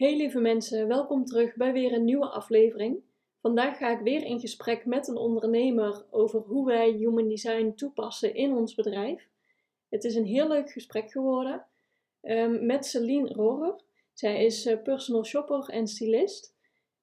Hey lieve mensen, welkom terug bij weer een nieuwe aflevering. Vandaag ga ik weer in gesprek met een ondernemer over hoe wij human design toepassen in ons bedrijf. Het is een heel leuk gesprek geworden um, met Celine Rohrer. Zij is uh, personal shopper en stylist.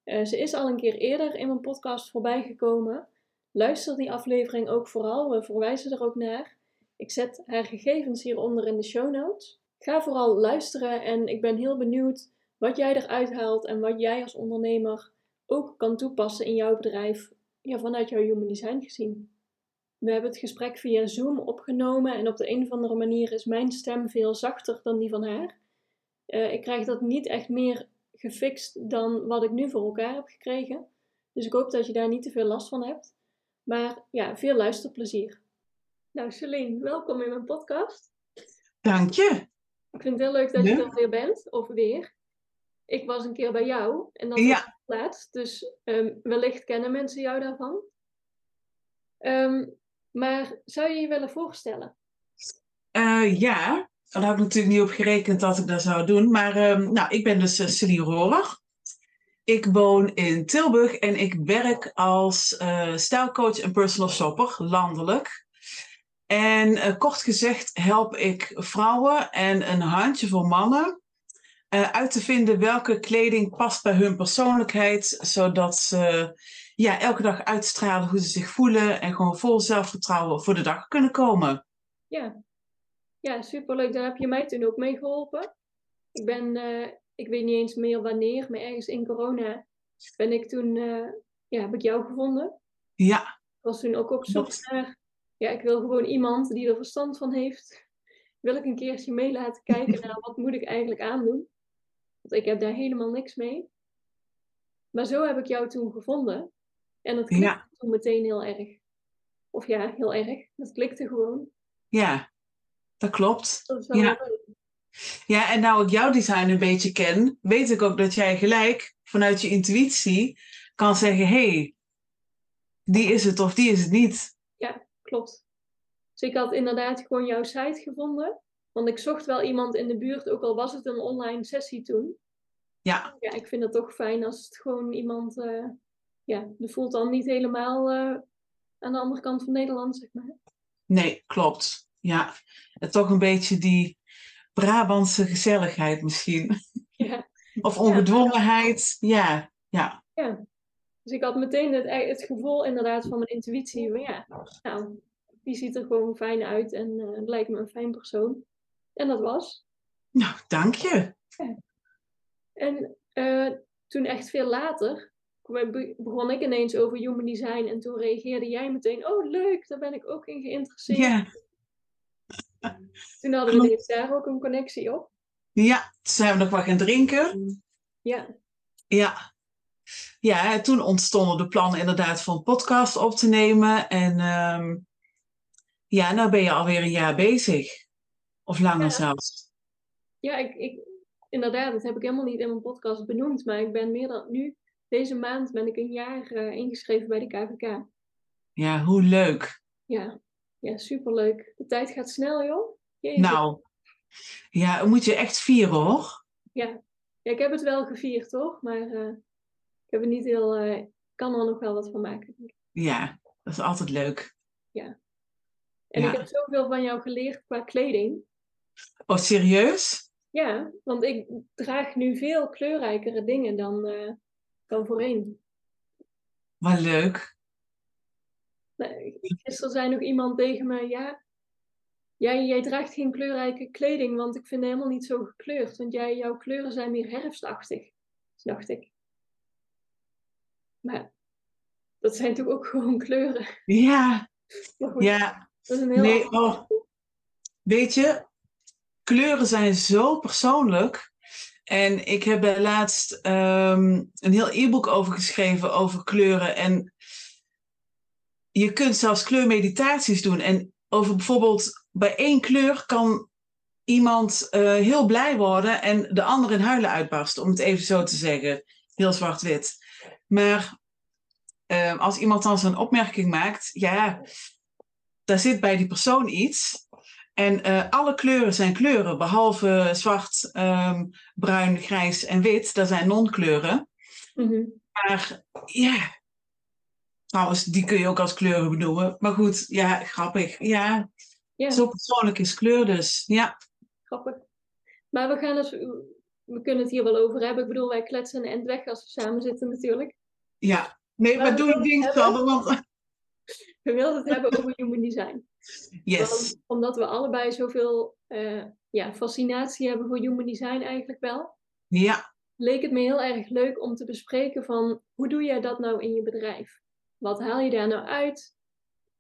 Uh, ze is al een keer eerder in mijn podcast voorbij gekomen. Luister die aflevering ook vooral, we verwijzen er ook naar. Ik zet haar gegevens hieronder in de show notes. Ga vooral luisteren en ik ben heel benieuwd wat jij eruit haalt en wat jij als ondernemer ook kan toepassen in jouw bedrijf ja, vanuit jouw human design gezien. We hebben het gesprek via Zoom opgenomen en op de een of andere manier is mijn stem veel zachter dan die van haar. Uh, ik krijg dat niet echt meer gefixt dan wat ik nu voor elkaar heb gekregen. Dus ik hoop dat je daar niet te veel last van hebt. Maar ja, veel luisterplezier. Nou, Celine, welkom in mijn podcast. Dank je. Ik vind het heel leuk dat je er weer bent, of weer ik was een keer bij jou en dat was laatst. Dus um, wellicht kennen mensen jou daarvan. Um, maar zou je je willen voorstellen? Uh, ja, daar had ik natuurlijk niet op gerekend dat ik dat zou doen. Maar um, nou, ik ben dus uh, Celine Rohrer. Ik woon in Tilburg en ik werk als uh, stijlcoach en personal shopper landelijk. En kort gezegd help ik vrouwen en een handjevol mannen uh, uit te vinden welke kleding past bij hun persoonlijkheid, zodat ze ja, elke dag uitstralen hoe ze zich voelen en gewoon vol zelfvertrouwen voor de dag kunnen komen. Ja, ja superleuk. Daar heb je mij toen ook mee geholpen. Ik ben, uh, ik weet niet eens meer wanneer, maar ergens in corona ben ik toen, uh, ja, heb ik jou gevonden. Ja. Ik was toen ook op zoek naar, ja, ik wil gewoon iemand die er verstand van heeft. Wil ik een keertje mee laten kijken naar wat moet ik eigenlijk aandoen. Want ik heb daar helemaal niks mee. Maar zo heb ik jou toen gevonden. En dat klikte ja. toen meteen heel erg. Of ja, heel erg. Dat klikte gewoon. Ja, dat klopt. ja. ja, en nou ik jouw design een beetje ken, weet ik ook dat jij gelijk vanuit je intuïtie kan zeggen: hé, hey, die is het of die is het niet. Ja, klopt. Dus ik had inderdaad gewoon jouw site gevonden. Want ik zocht wel iemand in de buurt, ook al was het een online sessie toen. Ja. Ja, ik vind het toch fijn als het gewoon iemand, uh, ja, dat voelt dan niet helemaal uh, aan de andere kant van Nederland, zeg maar. Nee, klopt. Ja, en toch een beetje die Brabantse gezelligheid misschien. Ja. of ongedwongenheid. Ja, ja. Ja. Dus ik had meteen het, het gevoel inderdaad van mijn intuïtie. Van ja, nou, die ziet er gewoon fijn uit en uh, lijkt me een fijn persoon. En dat was. Nou, dank je. En uh, toen echt veel later begon ik ineens over human design en toen reageerde jij meteen, oh leuk, daar ben ik ook in geïnteresseerd. Ja. Toen hadden we ineens daar ook een connectie op. Ja, toen zijn we nog wat gaan drinken. Ja. Ja. Ja, toen ontstonden de plannen inderdaad voor een podcast op te nemen. En um, ja, nou ben je alweer een jaar bezig. Of langer ja. zelfs. Ja, ik, ik, inderdaad, dat heb ik helemaal niet in mijn podcast benoemd. Maar ik ben meer dan nu, deze maand ben ik een jaar uh, ingeschreven bij de KVK. Ja, hoe leuk. Ja, ja superleuk. De tijd gaat snel, joh. Jezus. Nou, ja, moet je echt vieren, hoor. Ja. ja, ik heb het wel gevierd, toch? Maar uh, ik heb het niet heel... Uh, kan er nog wel wat van maken. Ja, dat is altijd leuk. Ja. En ja. ik heb zoveel van jou geleerd qua kleding. Oh, serieus? Ja, want ik draag nu veel kleurrijkere dingen dan, uh, dan voorheen. Wat leuk. Nee, gisteren zei nog iemand tegen me, ja, jij, jij draagt geen kleurrijke kleding, want ik vind het helemaal niet zo gekleurd. Want jij, jouw kleuren zijn meer herfstachtig, dacht ik. Maar dat zijn toch ook gewoon kleuren? Ja, ja. Dat is een heel nee, oh. Weet je, kleuren zijn zo persoonlijk. En ik heb daar laatst ehm, een heel e-book over geschreven over kleuren. En je kunt zelfs kleurmeditaties doen. En over bijvoorbeeld bij één kleur kan iemand uh, heel blij worden en de ander in huilen uitbarsten, om het even zo te zeggen. Heel zwart-wit. Maar uh, als iemand dan zo'n opmerking maakt, ja, daar zit bij die persoon iets. En uh, alle kleuren zijn kleuren, behalve zwart, um, bruin, grijs en wit. Dat zijn non-kleuren. Mm -hmm. Maar ja, trouwens, die kun je ook als kleuren benoemen. Maar goed, ja, grappig. Ja, ja. zo persoonlijk is kleur dus. Ja. Grappig. Maar we gaan dus, we kunnen het hier wel over hebben. Ik bedoel, wij kletsen en weg als we samen zitten natuurlijk. Ja, nee, maar, maar doe je ding, want... We wilden het hebben over human design. Yes. omdat we allebei zoveel uh, ja, fascinatie hebben voor human design eigenlijk wel. Ja. Leek het me heel erg leuk om te bespreken van hoe doe jij dat nou in je bedrijf? Wat haal je daar nou uit?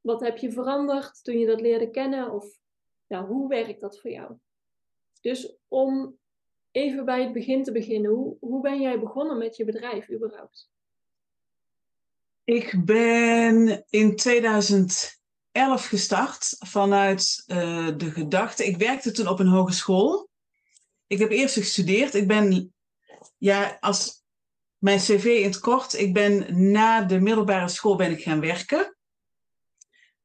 Wat heb je veranderd toen je dat leerde kennen? Of ja, hoe werkt dat voor jou? Dus om even bij het begin te beginnen, hoe, hoe ben jij begonnen met je bedrijf überhaupt? Ik ben in 2011 gestart vanuit uh, de gedachte. Ik werkte toen op een hogeschool. Ik heb eerst gestudeerd. Ik ben, ja, als mijn cv in het kort, ik ben na de middelbare school ben ik gaan werken.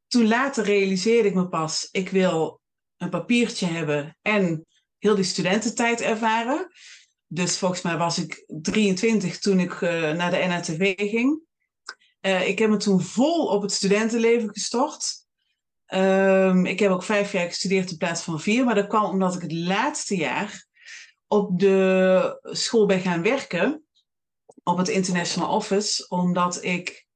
Toen later realiseerde ik me pas, ik wil een papiertje hebben en heel die studententijd ervaren. Dus volgens mij was ik 23 toen ik uh, naar de NATV ging. Uh, ik heb me toen vol op het studentenleven gestort. Um, ik heb ook vijf jaar gestudeerd in plaats van vier. Maar dat kwam omdat ik het laatste jaar op de school ben gaan werken. Op het International Office. Omdat ik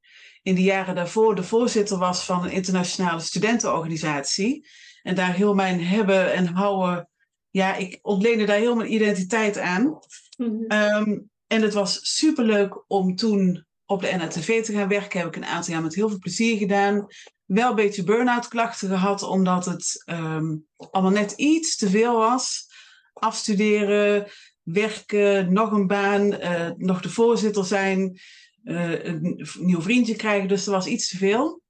in de jaren daarvoor de voorzitter was van een internationale studentenorganisatie. En daar heel mijn hebben en houden. Ja, ik ontleende daar heel mijn identiteit aan. Mm -hmm. um, en het was superleuk om toen op de NATV te gaan werken. Heb ik een aantal jaar met heel veel plezier gedaan. Wel een beetje burn-out klachten gehad, omdat het um, allemaal net iets te veel was. Afstuderen, werken, nog een baan, uh, nog de voorzitter zijn, uh, een nieuw vriendje krijgen. Dus er was iets te veel.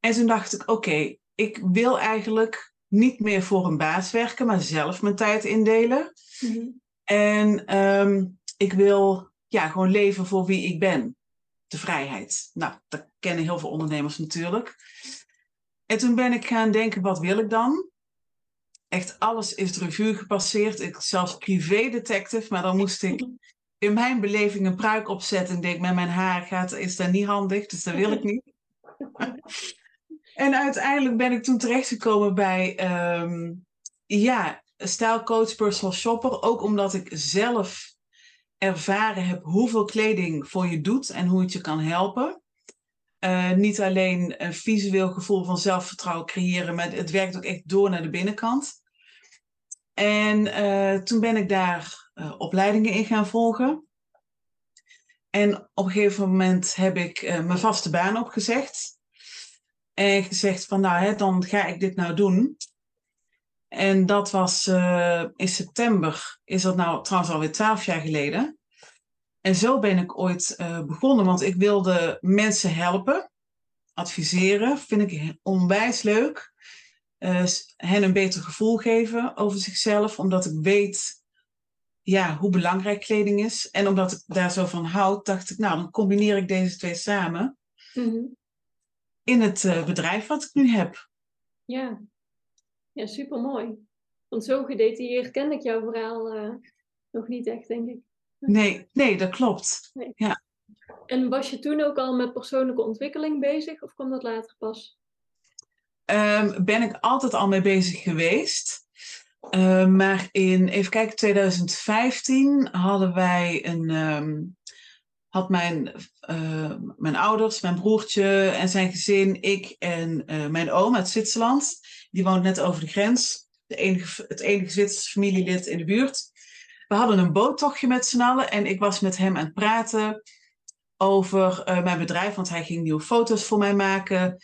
En toen dacht ik, oké, okay, ik wil eigenlijk niet meer voor een baas werken, maar zelf mijn tijd indelen. Mm -hmm. En um, ik wil ja, gewoon leven voor wie ik ben de vrijheid. Nou, dat kennen heel veel ondernemers natuurlijk. En toen ben ik gaan denken, wat wil ik dan? Echt alles is de revue gepasseerd. Ik zelfs privé detective, maar dan moest ik in mijn beleving een pruik opzetten. En denk, met mijn haar gaat, is dat niet handig, dus dat wil ik niet. en uiteindelijk ben ik toen terechtgekomen bij, um, ja, stijlcoach, personal shopper. Ook omdat ik zelf ervaren heb hoeveel kleding voor je doet en hoe het je kan helpen. Uh, niet alleen een visueel gevoel van zelfvertrouwen creëren, maar het werkt ook echt door naar de binnenkant. En uh, toen ben ik daar uh, opleidingen in gaan volgen. En op een gegeven moment heb ik mijn vaste baan opgezegd. En gezegd van nou, hè, dan ga ik dit nou doen. En dat was uh, in september, is dat nou trouwens alweer twaalf jaar geleden. En zo ben ik ooit uh, begonnen, want ik wilde mensen helpen, adviseren, vind ik onwijs leuk. Uh, hen een beter gevoel geven over zichzelf, omdat ik weet ja, hoe belangrijk kleding is. En omdat ik daar zo van houd, dacht ik, nou, dan combineer ik deze twee samen mm -hmm. in het bedrijf wat ik nu heb. Ja, ja, super mooi. Want zo gedetailleerd ken ik jouw verhaal uh, nog niet echt, denk ik. Nee, nee, dat klopt. Nee. Ja. En was je toen ook al met persoonlijke ontwikkeling bezig of kwam dat later pas? Um, ben ik altijd al mee bezig geweest. Uh, maar in, even kijken, 2015 hadden wij een. Um, had mijn, uh, mijn ouders, mijn broertje en zijn gezin, ik en uh, mijn oom uit Zwitserland die woont net over de grens. De enige, het enige Zwitserse familielid in de buurt. We hadden een boottochtje met z'n allen en ik was met hem aan het praten over uh, mijn bedrijf, want hij ging nieuwe foto's voor mij maken.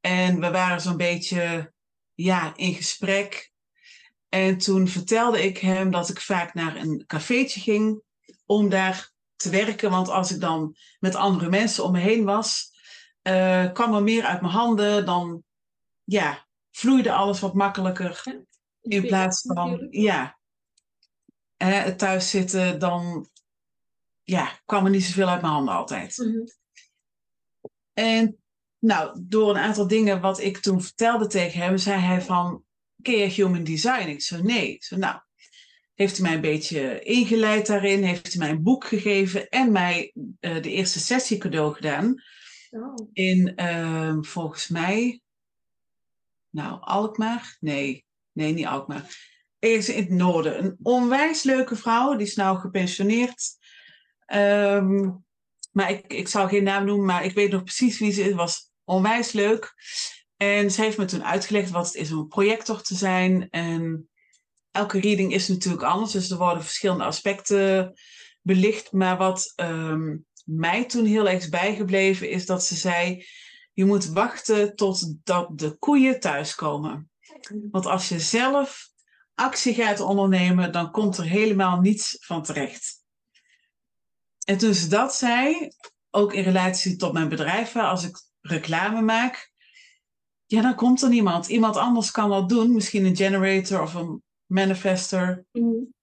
En we waren zo'n beetje ja, in gesprek. En toen vertelde ik hem dat ik vaak naar een cafeetje ging om daar te werken. Want als ik dan met andere mensen om me heen was, uh, kwam er meer uit mijn handen. Dan ja, vloeide alles wat makkelijker. in plaats van, ja, het thuis zitten, dan ja, kwam er niet zoveel uit mijn handen altijd. Mhm. En nou, door een aantal dingen wat ik toen vertelde tegen hem, zei hij van, ken je human design? Ik zei, nee. Ik zei, nou, heeft hij mij een beetje ingeleid daarin, heeft hij mij een boek gegeven en mij uh, de eerste sessie cadeau gedaan. Oh. In, uh, volgens mij, nou, Alkmaar? Nee, nee, niet Alkmaar. Ergens in het noorden. Een onwijs leuke vrouw, die is nou gepensioneerd. Um, maar ik, ik zal geen naam noemen, maar ik weet nog precies wie ze is. was onwijs leuk. En ze heeft me toen uitgelegd wat het is om een projector te zijn. En elke reading is natuurlijk anders, dus er worden verschillende aspecten belicht. Maar wat um, mij toen heel erg bijgebleven, is dat ze zei: je moet wachten totdat de koeien thuiskomen. Want als je zelf actie gaat ondernemen, dan komt er helemaal niets van terecht. En toen ze dat zei, ook in relatie tot mijn bedrijf, als ik reclame maak, ja, dan komt er niemand. Iemand anders kan dat doen, misschien een generator of een manifester. Mm.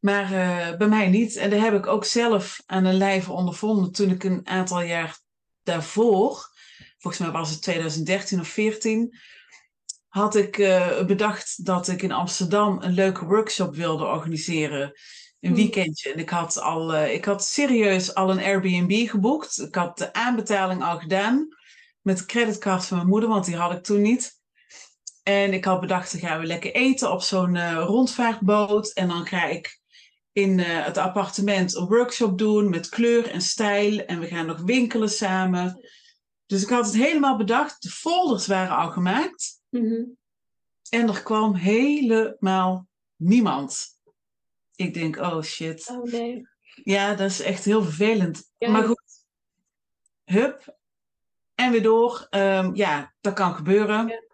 Maar uh, bij mij niet. En dat heb ik ook zelf aan een lijve ondervonden toen ik een aantal jaar daarvoor, volgens mij was het 2013 of 14, had ik uh, bedacht dat ik in Amsterdam een leuke workshop wilde organiseren een hmm. weekendje. En ik had, al, uh, ik had serieus al een Airbnb geboekt. Ik had de aanbetaling al gedaan met de creditcard van mijn moeder, want die had ik toen niet. En ik had bedacht, dan gaan we lekker eten op zo'n uh, rondvaartboot. En dan ga ik in uh, het appartement een workshop doen met kleur en stijl. En we gaan nog winkelen samen. Dus ik had het helemaal bedacht. De folders waren al gemaakt. Mm -hmm. En er kwam helemaal niemand ik denk, oh shit. Oh nee. Ja, dat is echt heel vervelend. Maar goed, hup, en weer door. Um, ja, dat kan gebeuren. Ja.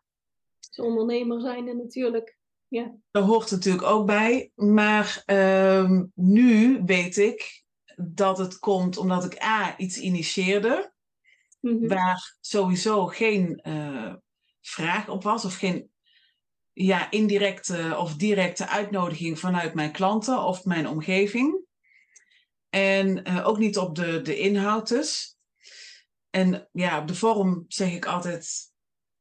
Ondernemer zijn en natuurlijk. Ja. Dat hoort natuurlijk ook bij. Maar um, nu weet ik dat het komt omdat ik A, iets initieerde. Mm -hmm. Waar sowieso geen uh, vraag op was of geen ja, indirecte of directe uitnodiging vanuit mijn klanten of mijn omgeving. En uh, ook niet op de, de inhoud dus. En ja, op de vorm zeg ik altijd,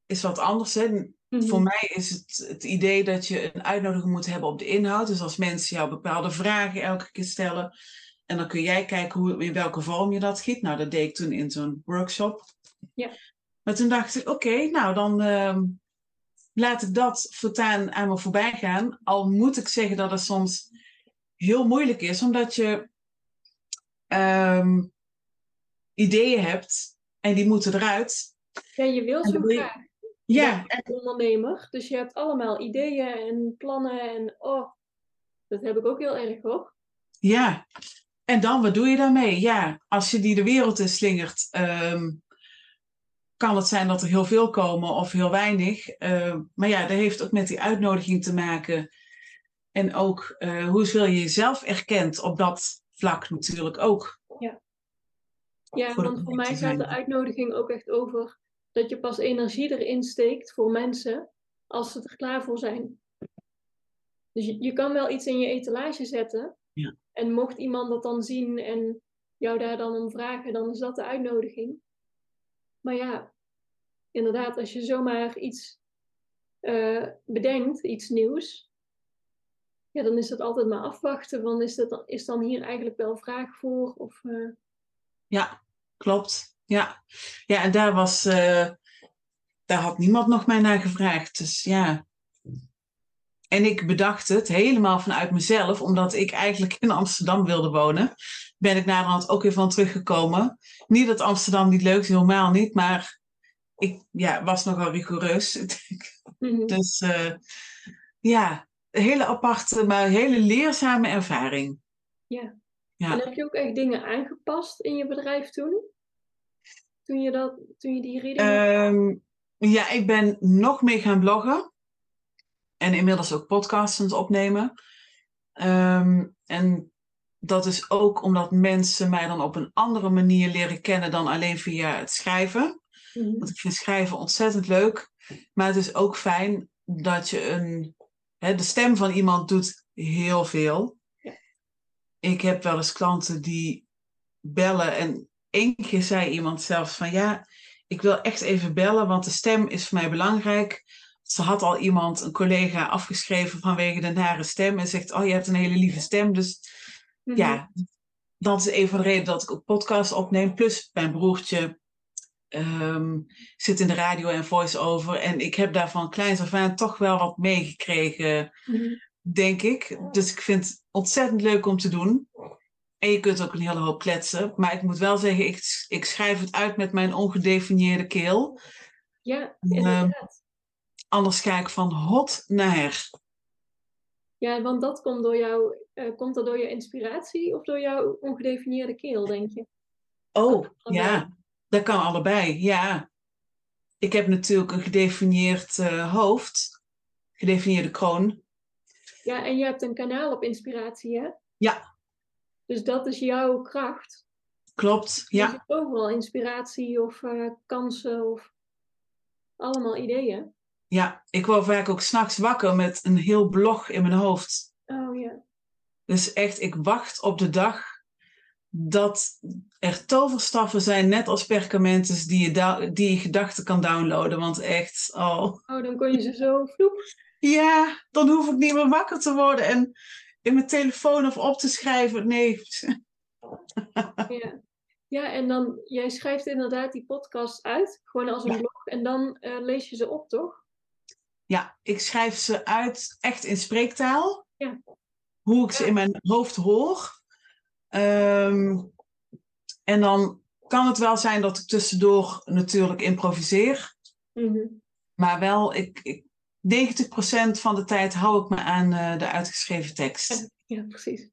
is wat anders. Hè? Voor mij is het het idee dat je een uitnodiging moet hebben op de inhoud. Dus als mensen jou bepaalde vragen elke keer stellen. En dan kun jij kijken hoe, in welke vorm je dat giet. Nou, dat deed ik toen in zo'n workshop. Ja. Maar toen dacht ik, oké, nou dan... Uh, laat ik dat voortaan aan me voorbij gaan. Al moet ik zeggen dat het soms heel moeilijk is, omdat je um, ideeën hebt en die moeten eruit. Ja, je wil zo graag. Ja. Als ondernemer. Dus je hebt allemaal ideeën en plannen en oh, dat heb ik ook heel erg hoor. Ja. En dan, wat doe je daarmee? Ja, als je die de wereld in slingert, um, kan het zijn dat er heel veel komen of heel weinig. Uh, maar ja, dat heeft ook met die uitnodiging te maken. En ook uh, hoeveel je jezelf erkent op dat vlak natuurlijk ook. Ja, ja want voor mij gaat de uitnodiging ook echt over dat je pas energie erin steekt voor mensen als ze er klaar voor zijn. Dus je, je kan wel iets in je etalage zetten. Ja. En mocht iemand dat dan zien en jou daar dan om vragen, dan is dat de uitnodiging. Maar ja, inderdaad, als je zomaar iets uh, bedenkt, iets nieuws, ja, dan is dat altijd maar afwachten. Van is, dat, is dan hier eigenlijk wel vraag voor? Of, uh... Ja, klopt. Ja. ja, en daar was, uh, daar had niemand nog mij naar gevraagd. Dus ja. En ik bedacht het helemaal vanuit mezelf, omdat ik eigenlijk in Amsterdam wilde wonen. Ben ik naderhand ook weer van teruggekomen. Niet dat Amsterdam niet leuk is, helemaal niet. Maar ik ja, was nogal rigoureus. Mhm. Dus uh, ja, een hele aparte, maar hele leerzame ervaring. Ja. ja. En heb je ook echt dingen aangepast in je bedrijf toen? Toen je, dat, toen je die reading um, Ja, ik ben nog meer gaan bloggen. en inmiddels ook podcasts aan het opnemen. Ehm, en dat is ook omdat mensen mij dan op een andere manier leren kennen dan alleen via het schrijven. Mhm. Want ik vind schrijven ontzettend leuk. Maar het is ook fijn dat je een. Hè, de stem van iemand doet heel veel. Ja. Ik heb wel eens klanten die bellen. En één keer zei iemand zelfs van ja, ik wil echt even bellen, want de stem is voor mij belangrijk. Ze had al iemand, een collega, afgeschreven vanwege de nare stem. En zegt, oh je hebt een hele lieve stem. Dus Mhm. ja, dat is een van de redenen dat ik ook podcasts opneem. Plus mijn broertje ehm, zit in de radio en voice-over. En ik heb daar van kleins af aan toch wel wat meegekregen, Mhm. denk ik. Dus ik vind het ontzettend leuk om te doen. En je kunt ook een hele hoop kletsen. Maar ik moet wel zeggen, ik, ik schrijf het uit met mijn ongedefinieerde keel. Ja, Ehm, inderdaad. Anders ga ik van hot naar her. Ja, want dat komt door jou, eh, komt dat door je inspiratie of door jouw ongedefinieerde keel, denk je? Oh, ja. Dat kan allebei, ja. Ik heb natuurlijk een gedefinieerd eh, hoofd. Gedefinieerde kroon. Ja, en je hebt een kanaal op inspiratie, hè? Ja. Dus dat is jouw kracht. Klopt, ja. overal inspiratie of eh, kansen of allemaal ideeën. Ja, ik word vaak ook s'nachts wakker met een heel blog in mijn hoofd. Oh ja. Dus echt, ik wacht op de dag dat er toverstaffen zijn, net als perkamentes, die je, die je gedachten kan downloaden. Want echt, oh. Oh, dan kon je ze zo vloep. Ja, dan hoef ik niet meer wakker te worden en in mijn telefoon of op te schrijven. Nee, Ja. ja, en dan, jij schrijft inderdaad die podcast uit, gewoon als een Ja. blog, en dan eh, lees je ze op, toch? Ja, ik schrijf ze uit echt in spreektaal. Ja. Hoe ik ze in mijn hoofd hoor. Ehm, en dan kan het wel zijn dat ik tussendoor natuurlijk improviseer. Mhm. Maar wel, ik, ik, 90% van de tijd hou ik me aan eh, de uitgeschreven tekst. Ja, precies.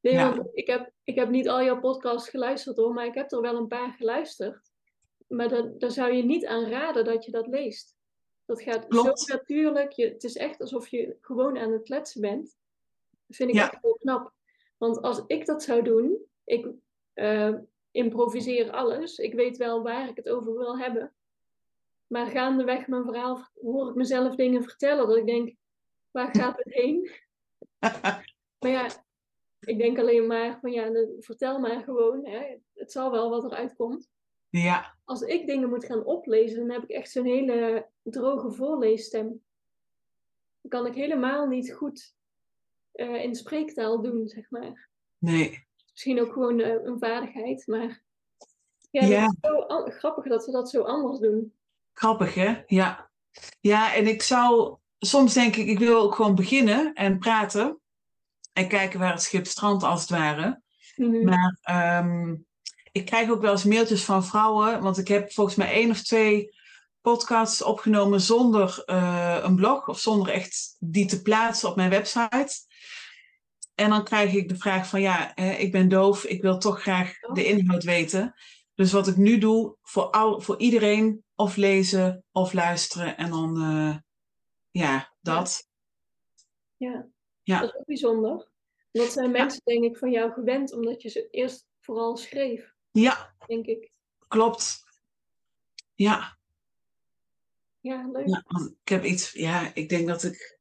Nee, Ja. want ik heb, ik heb niet al jouw podcasts geluisterd hoor, maar ik heb er wel een paar geluisterd. Maar dat, daar zou je niet aan raden dat je dat leest. Dat gaat Klopt. zo natuurlijk. Je, het is echt alsof je gewoon aan het kletsen bent. Dat vind ik Ja. echt heel knap. Want als ik dat zou doen, ik eh, improviseer alles. Ik weet wel waar ik het over wil hebben. Maar gaandeweg mijn verhaal hoor ik mezelf dingen vertellen dat ik denk, waar gaat het heen? Maar ja, ik denk alleen maar van ja, vertel maar gewoon. Hè. Het zal wel wat eruit komt. ja, Als ik dingen moet gaan oplezen, dan heb ik echt zo'n hele droge voorleesstem. Dan kan ik helemaal niet goed eh, in spreektaal doen, zeg maar. nee. Misschien ook gewoon eh, een vaardigheid, maar ja, Ja. Het is zo grappig dat we dat zo anders doen. Grappig, hè? Ja. Ja, en ik zou... Soms denk ik, ik wil ook gewoon beginnen en praten. En kijken waar het schip strandt, als het ware. Mhm. Maar ehm, ik krijg ook wel eens mailtjes van vrouwen. Want ik heb volgens mij één of twee podcasts opgenomen zonder eh, een blog. Of zonder echt die te plaatsen op mijn website. En dan krijg ik de vraag van ja, eh, ik ben doof. Ik wil toch graag de inhoud weten. Dus wat ik nu doe voor, al, voor iedereen, of lezen of luisteren. En dan, eh, ja, dat. Ja. Ja. dat is ook bijzonder. Dat zijn mensen, denk ik, van jou gewend, omdat je ze eerst vooral schreef, Ja, denk ik. klopt. Ja, Ja, leuk. ja, want ik heb iets, ja, ik denk dat ik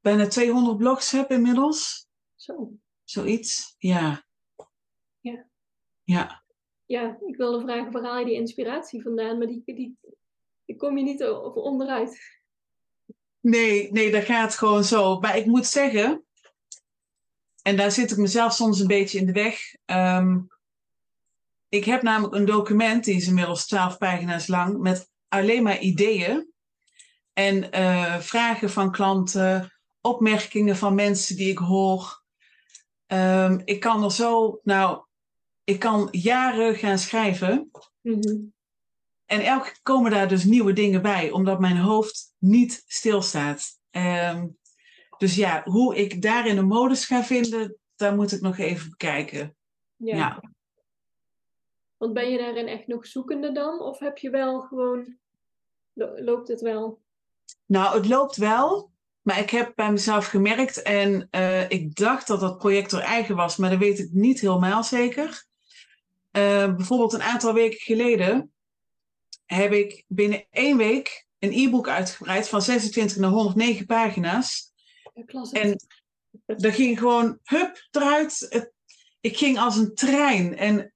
bijna 200 blogs heb inmiddels. Zo. Zoiets. Ja. Ja. Ja. Ja, ik wilde vragen, waar haal je die inspiratie vandaan? Maar die, die, kom je niet over onderuit. Nee, nee, dat gaat gewoon zo. Maar ik moet zeggen, en daar zit ik mezelf soms een beetje in de weg. ehm, ik heb namelijk een document, die is inmiddels 12 pagina's lang, met alleen maar ideeën. En eh, vragen van klanten, opmerkingen van mensen die ik hoor. Ehm, ik kan er zo, nou, ik kan jaren gaan schrijven. Mhm. En elke keer komen daar dus nieuwe dingen bij, omdat mijn hoofd niet stilstaat. Ehm dus ja, hoe ik daarin een modus ga vinden, daar moet ik nog even bekijken. Ja. Ja. Want ben je daarin echt nog zoekende dan? Of heb je wel gewoon, lo- loopt het wel? Nou, het loopt wel. Maar ik heb bij mezelf gemerkt, en uh, ik dacht dat dat project er eigen was, maar dat weet ik niet helemaal zeker. Uh, bijvoorbeeld een aantal weken geleden heb ik binnen één week een e-book uitgebreid van 26 naar 109 pagina's. En dat ging gewoon, hup, eruit. Het, ik ging als een trein. En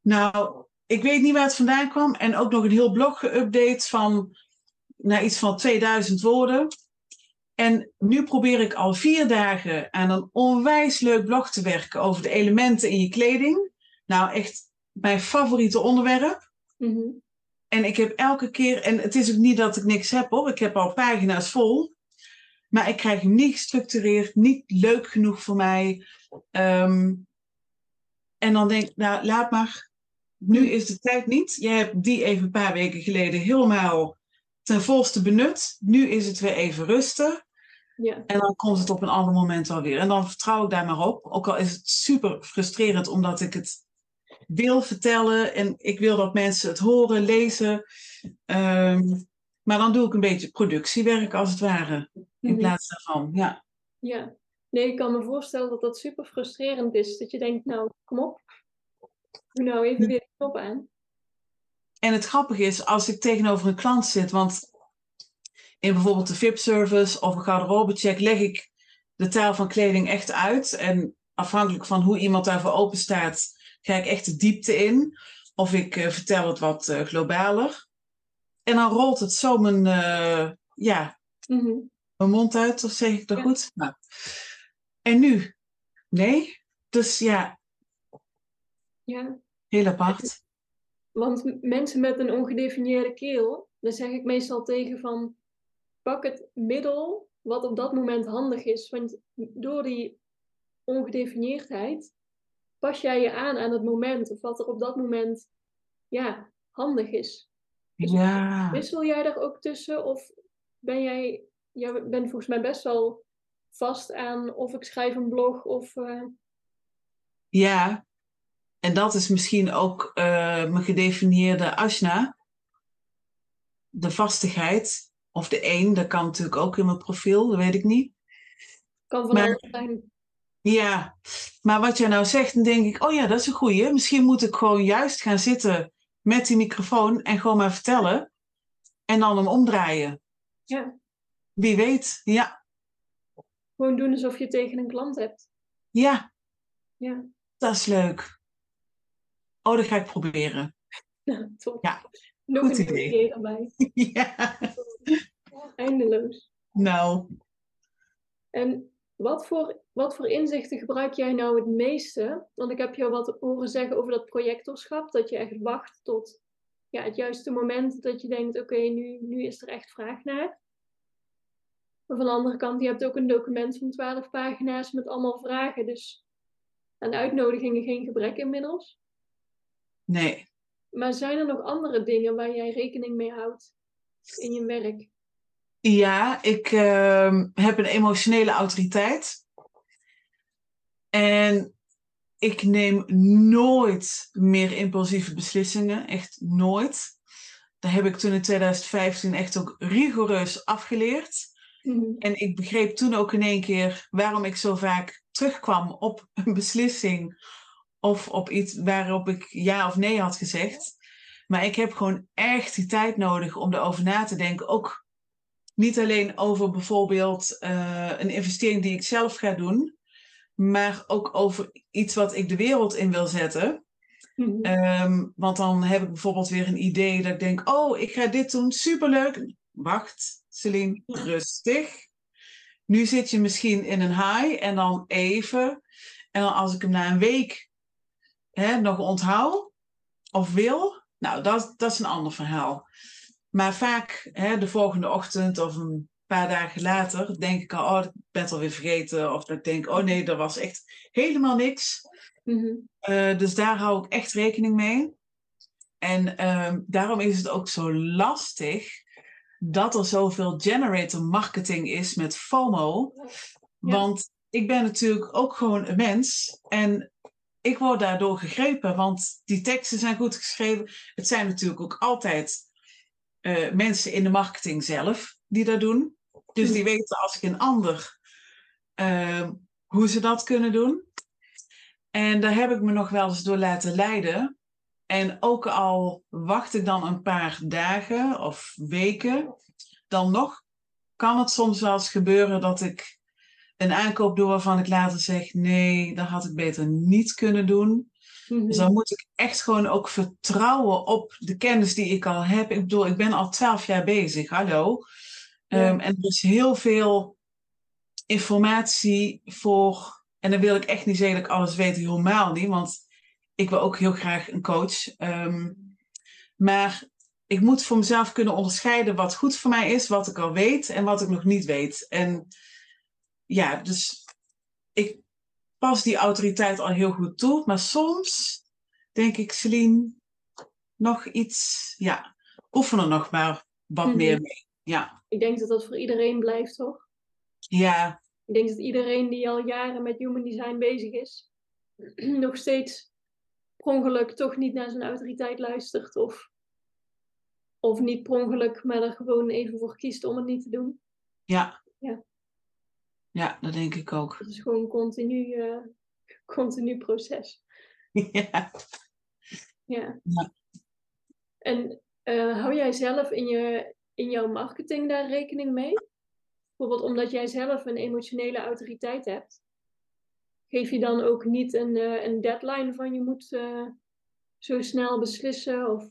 nou, ik weet niet waar het vandaan kwam. En ook nog een heel blog geüpdate van naar iets van 2000 woorden. En nu probeer ik al vier dagen aan een onwijs leuk blog te werken over de elementen in je kleding. Nou, echt mijn favoriete onderwerp. Mm En ik heb elke keer, en het is ook niet dat ik niks heb hoor, ik heb al pagina's vol. Maar ik krijg hem niet gestructureerd, niet leuk genoeg voor mij. Um, en dan denk ik, nou laat maar, nu is de tijd niet. Jij hebt die even een paar weken geleden helemaal ten volste benut. Nu is het weer even rusten. Ja. En dan komt het op een ander moment wel weer. En dan vertrouw ik daar maar op. Ook al is het super frustrerend omdat ik het wil vertellen en ik wil dat mensen het horen, lezen. Um, maar dan doe ik een beetje productiewerk als het ware. In mhm. plaats daarvan, ja. Ja, nee, ik kan me voorstellen dat dat super frustrerend is. Dat je denkt, nou, kom op. Doe nou even weer de knop aan. En het grappige is, als ik tegenover een klant zit, want in bijvoorbeeld de VIP-service of een garderobecheck leg ik de taal van kleding echt uit. En afhankelijk van hoe iemand daarvoor open staat, ga ik echt de diepte in. Of ik uh, vertel het wat uh, globaler. En dan rolt het zo mijn, uh, ja, mm mijn mond uit, of zeg ik dat goed? Nou. En nu? Nee? Dus ja. Ja. Heel apart. Want mensen met een ongedefinieerde keel, daar zeg ik meestal tegen van pak het middel wat op dat moment handig is. Want door die ongedefinieerdheid pas jij je aan aan het moment of wat er op dat moment ja, handig is. Dus ja. Wissel jij daar ook tussen of ben jij, jij bent volgens mij best wel vast aan of ik schrijf een blog of. Uh... Ja, en dat is misschien ook uh, mijn gedefinieerde asana. De vastigheid. Of de één, dat kan natuurlijk ook in mijn profiel, dat weet ik niet. Kan van alles zijn. Ja, maar wat jij nou zegt, dan denk ik, oh ja, dat is een goeie. Misschien moet ik gewoon juist gaan zitten met die microfoon en gewoon maar vertellen. En dan hem omdraaien. Ja. Wie weet, ja. Gewoon doen alsof je tegen een klant hebt. Ja. Ja. Dat is leuk. Oh, dat ga ik proberen. Ja, top. Ja. Nog Goed een idee. erbij. ja. Eindeloos. Nou. En wat voor, wat voor inzichten gebruik jij nou het meeste? Want ik heb jou wat horen zeggen over dat projectorschap. Dat je echt wacht tot ja, het juiste moment dat je denkt: oké, nu, nu is er echt vraag naar. Maar van de andere kant, je hebt ook een document van 12 pagina's met allemaal vragen. Dus aan uitnodigingen geen gebrek inmiddels. Nee. Maar zijn er nog andere dingen waar jij rekening mee houdt in je werk? Ja, ik uh, heb een emotionele autoriteit. En ik neem nooit meer impulsieve beslissingen. Echt nooit. Dat heb ik toen in 2015 echt ook rigoureus afgeleerd. Mm En ik begreep toen ook in één keer waarom ik zo vaak terugkwam op een beslissing of op iets waarop ik ja of nee had gezegd. Maar ik heb gewoon echt die tijd nodig om erover na te denken. Ook niet alleen over bijvoorbeeld uh, een investering die ik zelf ga doen, maar ook over iets wat ik de wereld in wil zetten. Mm um, want dan heb ik bijvoorbeeld weer een idee dat ik denk: oh, ik ga dit doen, superleuk. Wacht, Celine, rustig. Nu zit je misschien in een high en dan even. En dan als ik hem na een week hè, nog onthoud of wil, nou, dat, dat is een ander verhaal. Maar vaak hè, de volgende ochtend of een paar dagen later denk ik al, oh, ik ben het alweer vergeten. Of dat ik denk, oh nee, dat was echt helemaal niks. Mhm. Eh, dus daar hou ik echt rekening mee. En ehm, daarom is het ook zo lastig dat er zoveel generator marketing is met FOMO. Want ik ben natuurlijk ook gewoon een mens. En ik word daardoor gegrepen, want die teksten zijn goed geschreven. Het zijn natuurlijk ook altijd uh, mensen in de marketing zelf die dat doen. Dus die weten als geen ander ehm, hoe ze dat kunnen doen. En daar heb ik me nog wel eens door laten leiden. En ook al wacht ik dan een paar dagen of weken, dan nog kan het soms wel eens gebeuren dat ik een aankoop doe waarvan ik later zeg: nee, dat had ik beter niet kunnen doen. Mhm. Dus dan moet ik echt gewoon ook vertrouwen op de kennis die ik al heb. Ik bedoel, ik ben al twaalf jaar bezig, hallo. Ja. Ehm, en er is heel veel informatie voor. En dan wil ik echt niet zeggen dat ik alles weet, helemaal niet. Want ik wil ook heel graag een coach. Ehm, maar ik moet voor mezelf kunnen onderscheiden wat goed voor mij is, wat ik al weet en wat ik nog niet weet. En ja, dus ik pas die autoriteit al heel goed toe. Maar soms denk ik, Celine, nog iets, ja, oefen er nog maar wat Mhm. meer mee. Ja, Ik denk dat dat voor iedereen blijft, toch? ja, Ik denk dat iedereen die al jaren met human design bezig is, nog steeds per ongeluk toch niet naar zijn autoriteit luistert. Of, of niet per ongeluk, maar er gewoon even voor kiest om het niet te doen. ja. Ja. Ja, dat denk ik ook. Dat is gewoon een continu, eh, continu proces. ja. Ja. Ja. En eh, hou jij zelf in, je, in jouw marketing daar rekening mee? Bijvoorbeeld omdat jij zelf een emotionele autoriteit hebt. Geef je dan ook niet een, eh, een deadline van je moet zo snel beslissen? Of...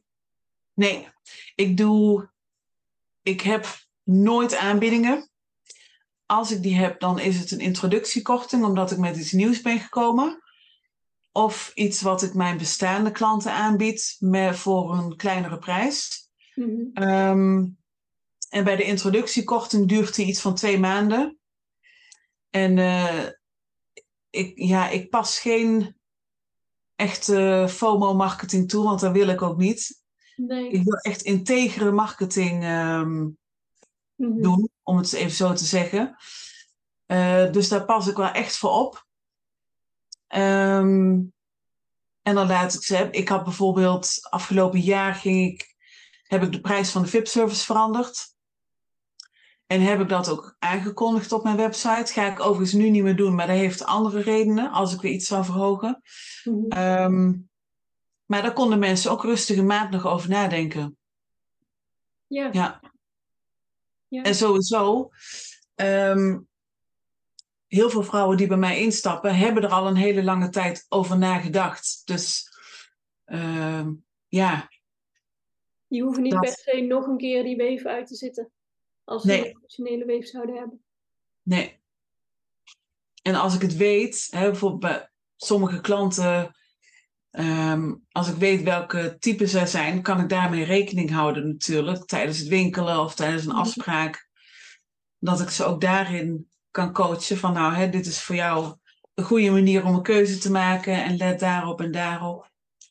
Nee, ik doe. Ik heb nooit aanbiedingen. Als ik die heb, dan is het een introductiekorting, omdat ik met iets nieuws ben gekomen. Of iets wat ik mijn bestaande klanten aanbied met, voor een kleinere prijs. Mhm. Ehm, en bij de introductiekorting duurt die iets van twee maanden. En eh, ik, ja, ik pas geen echte FOMO-marketing toe, want dat wil ik ook niet. Nee. Ik wil echt integere marketing ehm, Mhm. doen, om het even zo te zeggen. Eh, dus daar pas ik wel echt voor op. Ehm, en dan laat ik ze. Ik had bijvoorbeeld afgelopen jaar ging ik, heb ik de prijs van de VIP-service veranderd. En heb ik dat ook aangekondigd op mijn website. Ga ik overigens nu niet meer doen, maar dat heeft andere redenen als ik weer iets zou verhogen. Mhm. Ehm, maar daar konden mensen ook rustig een maand nog over nadenken. Ja. Ja. Ja. En sowieso, ehm, heel veel vrouwen die bij mij instappen, hebben er al een hele lange tijd over nagedacht. Dus ehm, ja, Die hoeven niet dat- per se nog een keer die weef uit te zitten. Als ze een emotionele weef zouden hebben. nee. En als ik het weet, hè, bijvoorbeeld bij sommige klanten, ehm, als ik weet welke type zij zijn, kan ik daarmee rekening houden natuurlijk, tijdens het winkelen of tijdens een Mhm. afspraak. Dat ik ze ook daarin kan coachen van nou, hè, dit is voor jou een goede manier om een keuze te maken en let daarop en daarop.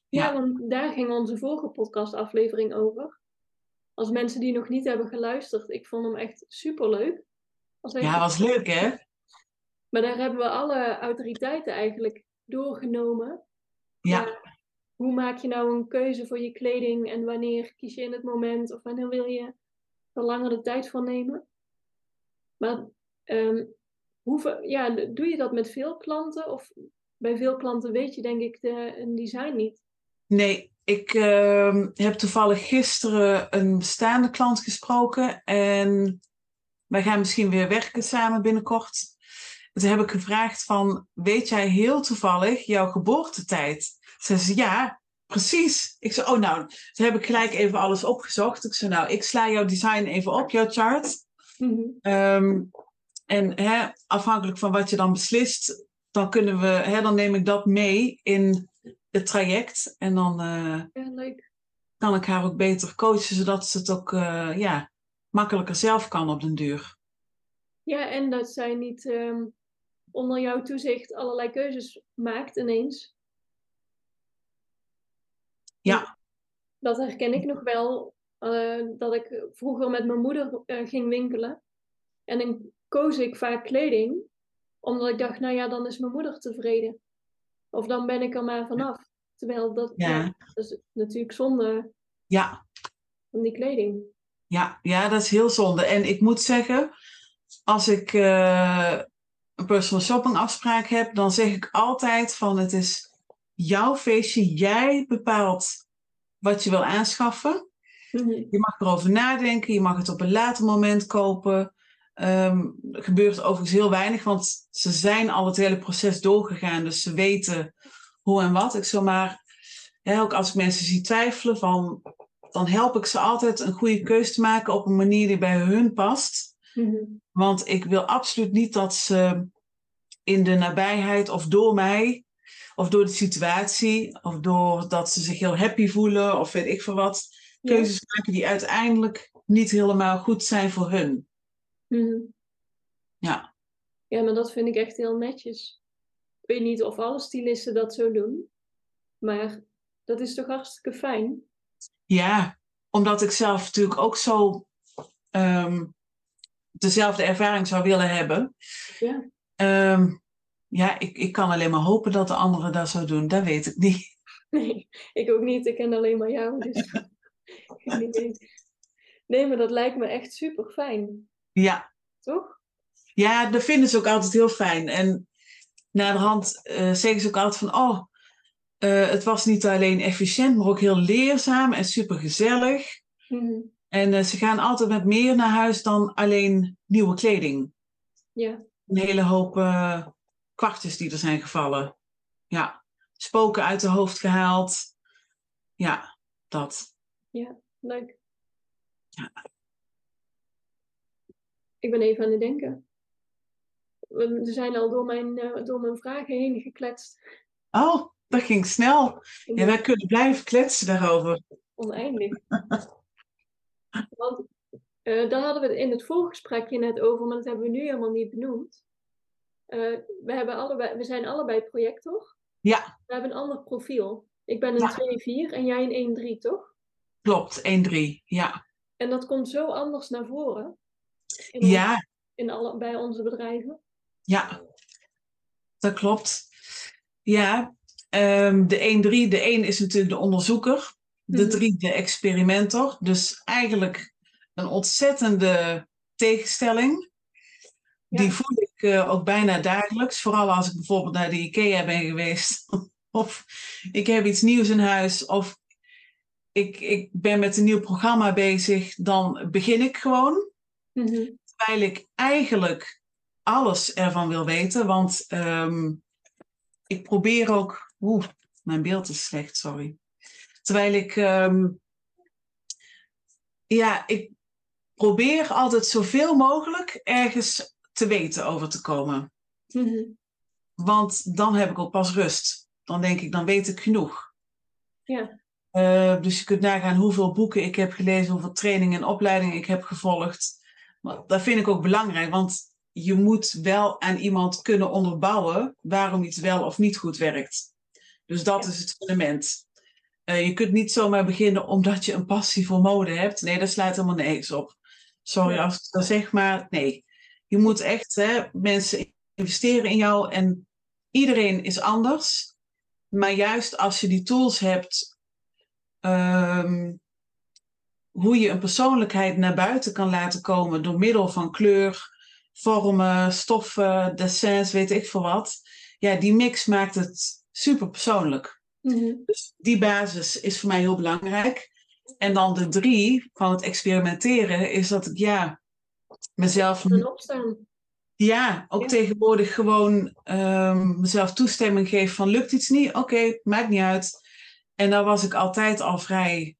Ja, Ja. want daar ging onze vorige podcastaflevering over. Als mensen die nog niet hebben geluisterd, ik vond hem echt superleuk. Als Ja, was leuk hè? Maar daar hebben we alle autoriteiten eigenlijk doorgenomen. Ja, Maar hoe maak je nou een keuze voor je kleding en wanneer kies je in het moment of wanneer wil je er langer de tijd voor nemen? Maar hoeveel, ja, doe je dat met veel klanten? Of bij veel klanten weet je denk ik de, een design niet. nee, ik ehm, heb toevallig gisteren een bestaande klant gesproken en wij gaan misschien weer werken samen binnenkort. Toen heb ik gevraagd van, weet jij heel toevallig jouw geboortetijd? Ze zei, ja, precies. Ik zei, oh nou, toen heb ik gelijk even alles opgezocht. Ik zei, nou, ik sla jouw design even op, jouw chart. Mhm. Ehm, en hè, afhankelijk van wat je dan beslist, dan kunnen we, hè, dan neem ik dat mee in het traject. En dan eh, Ja, leuk. kan ik haar ook beter coachen, zodat ze het ook eh, ja, makkelijker zelf kan op den duur. Ja, en dat zij niet ehm, onder jouw toezicht allerlei keuzes maakt ineens. Ja. Dat herken ik nog wel. eh, dat ik vroeger met mijn moeder eh, ging winkelen. En dan koos ik vaak kleding. Omdat ik dacht, nou ja, dan is mijn moeder tevreden. Of dan ben ik er maar vanaf. Terwijl dat, Ja. ja, dat is natuurlijk zonde Ja, van die kleding. ja, ja, dat is heel zonde. En ik moet zeggen, als ik eh, een personal shopping afspraak heb, dan zeg ik altijd van het is jouw feestje. Jij bepaalt wat je wil aanschaffen. Mhm. Je mag erover nadenken, je mag het op een later moment kopen. Ehm, er gebeurt overigens heel weinig, want ze zijn al het hele proces doorgegaan, dus ze weten hoe en wat. Ik zal maar, hè, ook als ik mensen zie twijfelen, van, dan help ik ze altijd een goede keuze te maken op een manier die bij hun past. Mhm. Want ik wil absoluut niet dat ze in de nabijheid of door mij, of door de situatie, of doordat ze zich heel happy voelen, of weet ik veel wat, keuzes maken die uiteindelijk niet helemaal goed zijn voor hun. Mhm. Ja. Ja, maar dat vind ik echt heel netjes. Ik weet niet of alle stylisten dat zo doen, maar dat is toch hartstikke fijn? Ja, omdat ik zelf natuurlijk ook zo ehm, dezelfde ervaring zou willen hebben. Ja. Ehm, ja, ik, ik kan alleen maar hopen dat de anderen dat zo doen. Dat weet ik niet. Nee, ik ook niet. Ik ken alleen maar jou, dus. Nee, maar dat lijkt me echt super fijn, Ja, toch? ja dat vinden ze ook altijd heel fijn. En na de hand eh, zeggen ze ook altijd van... Oh, eh, het was niet alleen efficiënt, maar ook heel leerzaam en super gezellig. Mhm. En eh, ze gaan altijd met meer naar huis dan alleen nieuwe kleding. Ja, een hele hoop kwartjes die er zijn gevallen. Ja, spoken uit de hoofd gehaald. Ja, dat. leuk. Ja. Ik ben even aan het denken. We we zijn al door mijn, eh, door mijn vragen heen gekletst. Oh, dat ging snel. Ja, wij kunnen blijven kletsen daarover. Oneindig. Want eh, daar hadden we het in het voorgesprekje net over, maar dat hebben we nu helemaal niet benoemd. Eh, we, hebben allebei, we zijn allebei projector. Ja. We hebben een ander profiel. Ik ben een Ja. 2-4 en jij een 1-3, toch? Klopt, 1-3. Ja. En dat komt zo anders naar voren. In, ons- Ja, in alle, bij onze bedrijven. ja. Dat klopt. Ja, ehm, de 1-3, de 1 is natuurlijk de onderzoeker. De Mhm. 3 de experimentor. Dus eigenlijk een ontzettende tegenstelling. Ja. Die voel ik eh, ook bijna dagelijks. Vooral als ik bijvoorbeeld naar de IKEA ben geweest. of ik heb iets nieuws in huis. Of ik, ik ben met een nieuw programma bezig. Dan begin ik gewoon. Mhm. Terwijl ik eigenlijk alles ervan wil weten. Want ehm, ik probeer ook. Oeh, mijn beeld is slecht, sorry. Terwijl ik. ehm, ja, ik probeer altijd zoveel mogelijk ergens te weten over te komen. Mhm. Want dan heb ik ook pas rust. Dan denk ik, dan weet ik genoeg. Ja. Eh, dus je kunt nagaan hoeveel boeken ik heb gelezen, hoeveel trainingen en opleidingen ik heb gevolgd. Maar dat vind ik ook belangrijk, want je moet wel aan iemand kunnen onderbouwen waarom iets wel of niet goed werkt. Dus dat Ja. is het fundament. Eh, je kunt niet zomaar beginnen omdat je een passie voor mode hebt. Nee, dat slaat helemaal nergens op. Sorry als ik dat zeg, maar nee. Je moet echt, hè, mensen investeren in jou en iedereen is anders. Maar juist als je die tools hebt, ehm, hoe je een persoonlijkheid naar buiten kan laten komen door middel van kleur, vormen, stoffen, dessins, weet ik veel wat. Ja, die mix maakt het super persoonlijk. Mhm. Dus die basis is voor mij heel belangrijk. En dan de drie van het experimenteren is dat ik ja, mezelf En opstaan. ja, ook Ja. tegenwoordig gewoon ehm, mezelf toestemming geef van lukt iets niet? Oké, maakt niet uit. En dan was ik altijd al vrij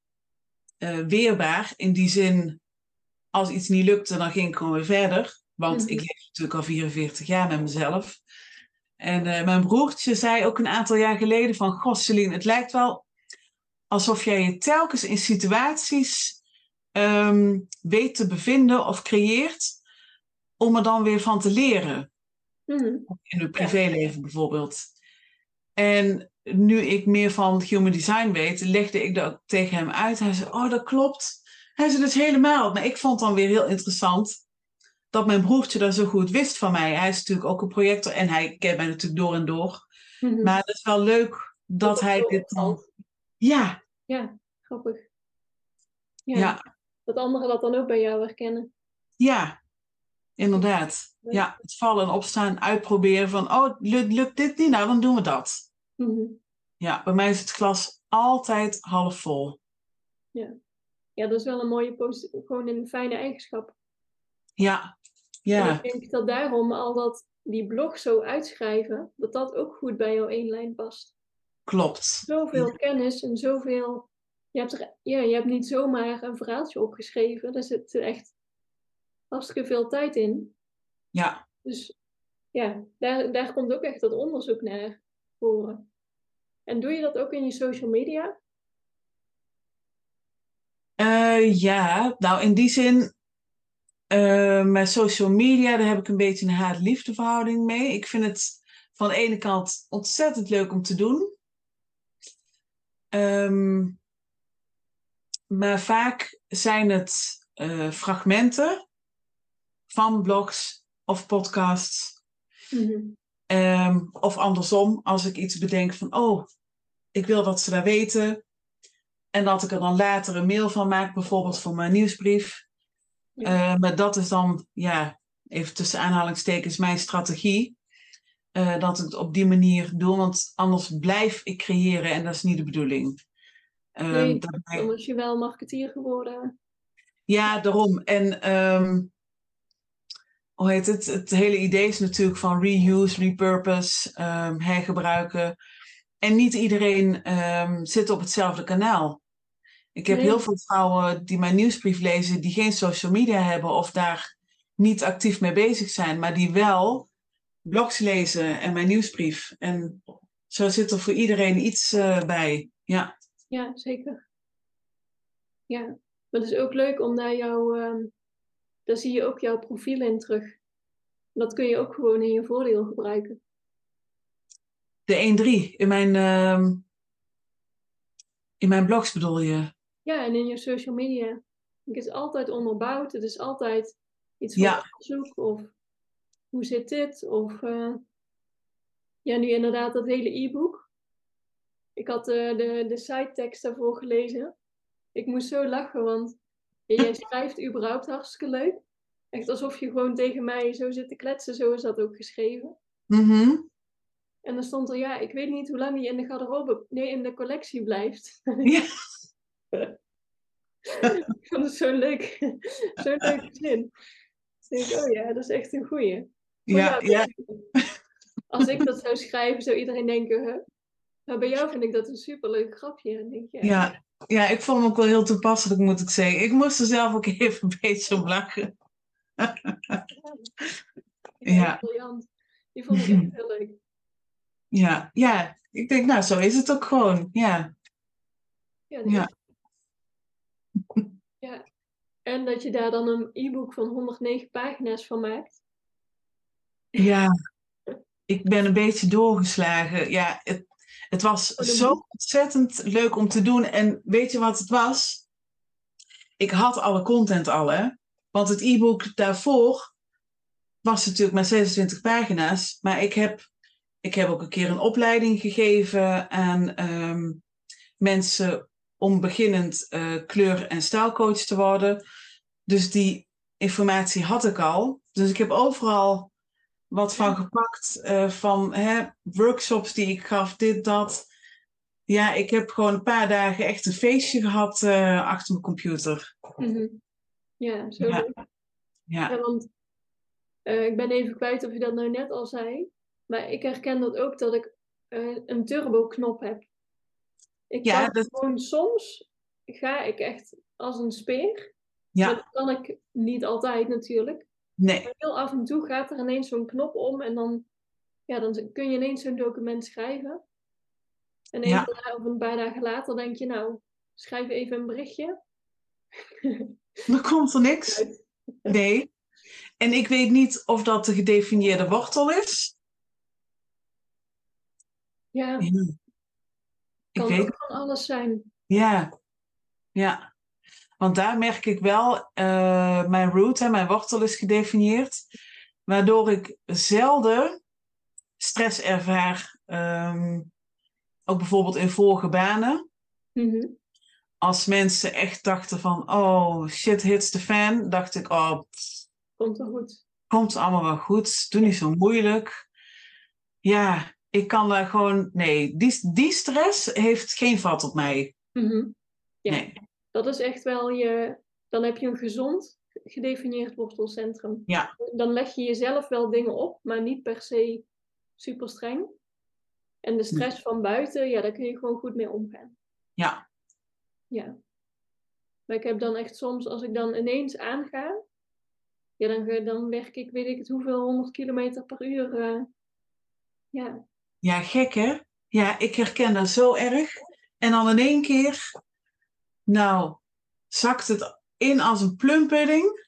eh, weerbaar. In die zin, als iets niet lukte, dan ging ik gewoon weer verder. Want Mhm. ik leef natuurlijk al 44 jaar met mezelf. En eh, mijn broertje zei ook een aantal jaar geleden van... Goh, Celine, het lijkt wel alsof jij je telkens in situaties ehm, weet te bevinden of creëert... om er dan weer van te leren Mhm. in hun privéleven bijvoorbeeld. En nu ik meer van human design weet, legde ik dat tegen hem uit. Hij zei, oh dat klopt. Hij zei, dus helemaal. Maar ik vond dan weer heel interessant dat mijn broertje dat zo goed wist van mij. Hij is natuurlijk ook een projector en hij kent mij natuurlijk door en door. Mhm. Maar het is wel leuk dat Dat hij dit dan... Ja, Ja, grappig. Ja. ja, Dat anderen dat dan ook bij jou herkennen. ja. inderdaad. Ja, het vallen en opstaan, uitproberen van, oh, lukt, lukt dit niet? Nou, dan doen we dat. Mhm. Ja, bij mij is het glas altijd half vol. Ja. ja, dat is wel een mooie, gewoon een fijne eigenschap. Ja, En ja, ik denk dat daarom al dat die blog zo uitschrijven, dat dat ook goed bij jouw één lijn past. klopt. Zoveel kennis en zoveel. Je hebt, er, ja, je hebt niet zomaar een verhaaltje opgeschreven. Daar zit echt hartstikke veel tijd in. Ja, Dus ja, daar, daar komt ook echt dat onderzoek naar voren. En doe je dat ook in je social media? Eh, ja, nou in die zin, eh met social media, daar heb ik een beetje een haat-liefde verhouding mee. Ik vind het van de ene kant ontzettend leuk om te doen. Ehm, maar vaak zijn het eh, fragmenten van blogs of podcasts. Mhm. Ehm, of andersom, als ik iets bedenk van, oh, ik wil dat ze dat weten. En dat ik er dan later een mail van maak, bijvoorbeeld voor mijn nieuwsbrief. Ja. Eh, maar dat is dan, ja, even tussen aanhalingstekens, mijn strategie. Eh, dat ik het op die manier doe, want anders blijf ik creëren en dat is niet de bedoeling. Ehm, Nee, Dan was je wel marketeer geworden. ja, daarom. En ehm, hoe heet het? Het hele idee is natuurlijk van reuse, repurpose, ehm, hergebruiken. En niet iedereen zit op hetzelfde kanaal. Ik heb Nee. heel veel vrouwen die mijn nieuwsbrief lezen, die geen social media hebben of daar niet actief mee bezig zijn, maar die wel blogs lezen en mijn nieuwsbrief. En zo zit er voor iedereen iets eh, bij. Ja, Ja, zeker. Ja, maar het is ook leuk om daar jouw, ehm, daar zie je ook jouw profiel in terug. Dat kun je ook gewoon in je voordeel gebruiken. de 1-3 in mijn, ehm, in mijn blogs bedoel je? Ja, en in je social media. Het is altijd onderbouwd. Het is altijd iets van Ja. onderzoek of hoe zit dit? Of eh, ja, nu inderdaad dat hele e-book. Ik had eh, de, de sitetekst daarvoor gelezen. Ik moest zo lachen, want ja, jij schrijft überhaupt hartstikke leuk. Echt alsof je gewoon tegen mij zo zit te kletsen, zo is dat ook geschreven. Mhm. En dan stond er, ja, ik weet niet hoe lang je in de garderobe, nee, in de collectie blijft. Ja. Ik vond het zo'n leuk, zo'n leuke zin. Dus ik oh ja, dat is echt een goeie. Ja, jou, ja, Als ik dat zou schrijven, zou iedereen denken, huh? Maar bij jou vind ik dat een superleuk grapje. En denk, je, ja, ja, ik vond hem ook wel heel toepasselijk, moet ik zeggen. Ik moest er zelf ook even een beetje om lachen. Ja. briljant. Die vond ik echt heel leuk. Ja, ja, ik denk, nou, zo is het ook gewoon. Ja, Ja, Ja. ja. En dat je daar dan een e-book van 109 pagina's van maakt. ja. Ik ben een beetje doorgeslagen. Ja, het, het was zo ontzettend leuk om te doen. En weet je wat het was? Ik had alle content al, hè. Want het e-book daarvoor was natuurlijk maar 26 pagina's. Maar ik heb, ik heb ook een keer een opleiding gegeven aan ehm, mensen om beginnend eh, kleur- en stijlcoach te worden. Dus die informatie had ik al. Dus ik heb overal wat van gepakt. eh, van hè, workshops die ik gaf, dit, dat. Ja, ik heb gewoon een paar dagen echt een feestje gehad eh, achter mijn computer. Mhm. Ja, zo Ja. Ja, Ja, want eh, ik ben even kwijt of je dat nou net al zei. Maar ik herken dat ook dat ik een turbo-knop heb. Ik Ja, kan dat- gewoon soms ga ik echt als een speer. ja, Maar dat kan ik niet altijd natuurlijk. Nee, Maar heel af en toe gaat er ineens zo'n knop om en dan, ja, dan kun je ineens zo'n document schrijven. En even Ja. da- of een paar dagen later denk je, nou, schrijf even een berichtje. dan komt er niks. Nee. En ik weet niet of dat de gedefinieerde wortel is. Ja, Ja. Ik kan weet ook van alles zijn. Ja, ja. Want daar merk ik wel, eh, mijn root, hè, mijn wortel is gedefinieerd, waardoor ik zelden stress ervaar, ehm, ook bijvoorbeeld in vorige banen. Mhm. Als mensen echt dachten van, oh, shit hits the fan, dacht ik, oh, pff, Komt wel goed. Komt allemaal wel goed. Doe niet zo moeilijk. Ja, ik kan daar gewoon. Nee, die, die stress heeft geen vat op mij. Mhm. Ja, Nee. Dat is echt wel je. Dan heb je een gezond gedefinieerd wortelcentrum. Ja. Dan leg je jezelf wel dingen op, maar niet per se super streng. En de stress van buiten, ja, daar kun je gewoon goed mee omgaan. Ja. Ja. Maar ik heb dan echt soms, als ik dan ineens aanga, ja, dan, dan werk ik, weet ik het, hoeveel, 100 kilometer per uur. eh, ja. Ja, gek hè? Ja, ik herken dat zo erg. En dan in één keer, nou, zakt het in als een plumpudding.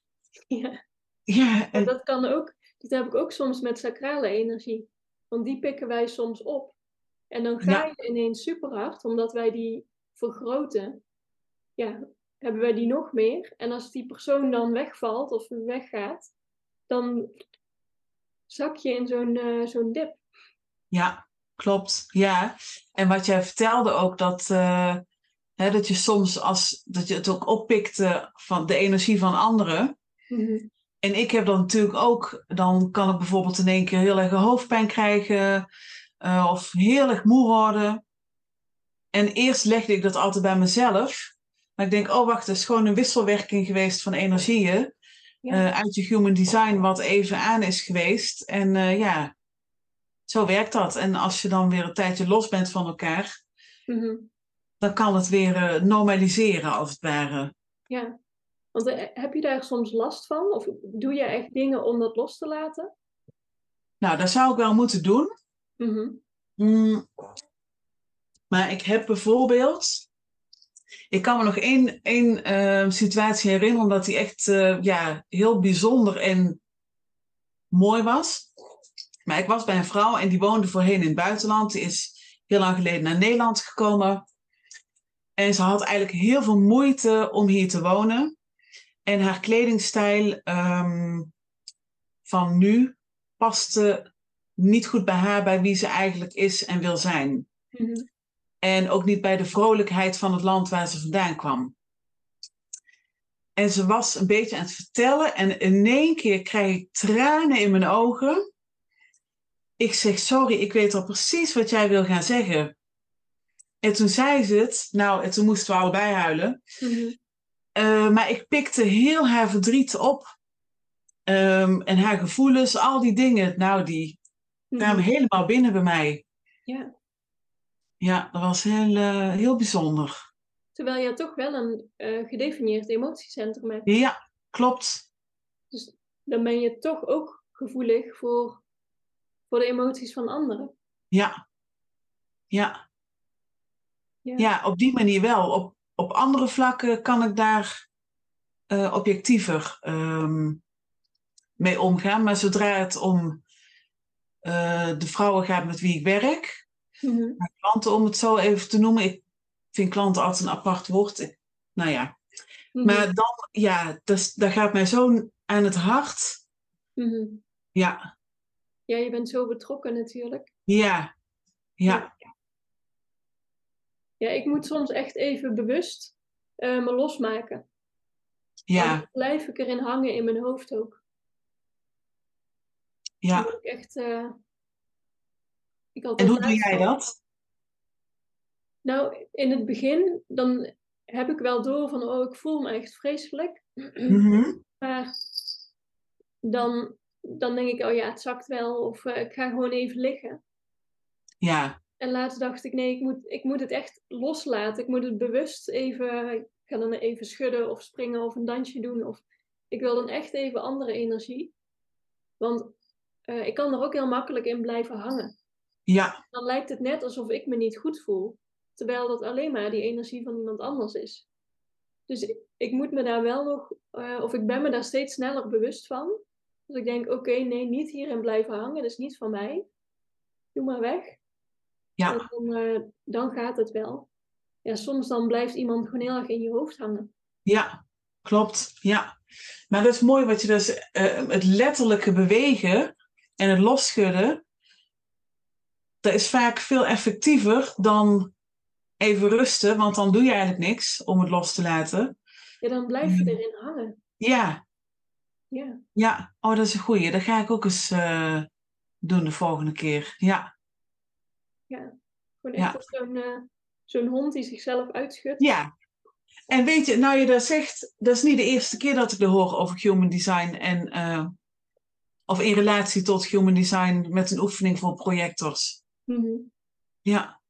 ja. En, dat kan ook, dat heb ik ook soms met sacrale energie. Want die pikken wij soms op. En dan ga Ja. je ineens super hard, omdat wij die vergroten. Ja, hebben wij die nog meer. En als die persoon dan wegvalt of weggaat, dan zak je in zo'n eh, zo'n dip. ja, klopt. Ja. En wat jij vertelde ook, dat, eh, hè, dat je soms als, dat je het ook oppikte van de energie van anderen. En ik heb dat natuurlijk ook, dan kan ik bijvoorbeeld in één keer heel erg hoofdpijn krijgen eh, of heel erg moe worden. En eerst legde ik dat altijd bij mezelf. Maar ik denk, oh wacht, het is gewoon een wisselwerking geweest van energieën Ja. eh, uit je human design wat even aan is geweest. En eh, ja, zo werkt dat. En als je dan weer een tijdje los bent van elkaar, Mhm. Dan kan het weer eh, normaliseren als het ware. Ja. Want eh, heb je daar soms last van? Of doe je echt dingen om dat los te laten? Nou, dat zou ik wel moeten doen. Mhm. Mm. Maar ik heb bijvoorbeeld. Ik kan me nog één, één eh, situatie herinneren, omdat die echt ja, heel bijzonder en mooi was. Maar ik was bij een vrouw en die woonde voorheen in het buitenland. Die is heel lang geleden naar Nederland gekomen. En ze had eigenlijk heel veel moeite om hier te wonen. En haar kledingstijl ehm, van nu paste niet goed bij haar, bij wie ze eigenlijk is en wil zijn. Mhm. En ook niet bij de vrolijkheid van het land waar ze vandaan kwam. En ze was een beetje aan het vertellen en in één keer krijg ik tranen in mijn ogen. Ik zeg, sorry, ik weet al precies wat jij wil gaan zeggen. En toen zei ze het, nou, en toen moesten we allebei huilen. Mhm. Eh, maar ik pikte heel haar verdriet op. Ehm, en haar gevoelens, al die dingen, nou, die kwamen Mhm. helemaal binnen bij mij. Ja. Ja, dat was heel, eh, heel bijzonder. Terwijl je toch wel een eh, gedefinieerd emotiecentrum hebt. Ja, klopt. Dus dan ben je toch ook gevoelig voor, voor de emoties van anderen. Ja. Ja. Ja. Ja, op die manier wel. Op, op andere vlakken kan ik daar eh, objectiever ehm, mee omgaan. Maar zodra het om eh, de vrouwen gaat met wie ik werk, Mhm. mijn klanten om het zo even te noemen. Ik vind klanten altijd een apart woord. Ik- nou ja. Mhm. Maar dan, ja, dat, dat gaat mij zo aan het hart. Mhm. Ja, Ja, je bent zo betrokken natuurlijk. ja, ja, Ja, ik moet soms echt even bewust eh, me losmaken. ja, Dan blijf ik erin hangen in mijn hoofd ook. Ja. ik echt. eh, ik En hoe doe jij dat? Nou, in het begin, dan heb ik wel door van, oh, ik voel me echt vreselijk. Mhm. Maar dan, dan denk ik, oh ja, het zakt wel. Of eh, ik ga gewoon even liggen. Ja, En laatst dacht ik, nee, ik moet, ik moet het echt loslaten. Ik moet het bewust even, ik ga dan even schudden of springen of een dansje doen. Of ik wil dan echt even andere energie. Want eh, ik kan er ook heel makkelijk in blijven hangen. ja, Dan lijkt het net alsof ik me niet goed voel. Terwijl dat alleen maar die energie van iemand anders is. Dus ik, ik moet me daar wel nog, eh, of ik ben me daar steeds sneller bewust van. Dus ik denk, oké, nee, niet hierin blijven hangen. Dat is niet van mij. Doe maar weg. Ja, En dan, eh, dan gaat het wel. Ja, soms dan blijft iemand gewoon heel erg in je hoofd hangen. ja, klopt. Ja. Maar dat is mooi wat je dus, eh, het letterlijke bewegen en het losschudden, dat is vaak veel effectiever dan even rusten, want dan doe je eigenlijk niks om het los te laten. Ja, dan blijf je erin hangen. Ja, Ja, Ja, oh, dat is een goeie. Dat ga ik ook eens eh, doen de volgende keer. Ja, ja. Gewoon Ja. echt als zo'n eh, zo'n hond die zichzelf uitschudt. ja. En weet je, nou je dat zegt, dat is niet de eerste keer dat ik dat hoor over human design en eh, of in relatie tot human design met een oefening voor projectors. Mhm. Ja,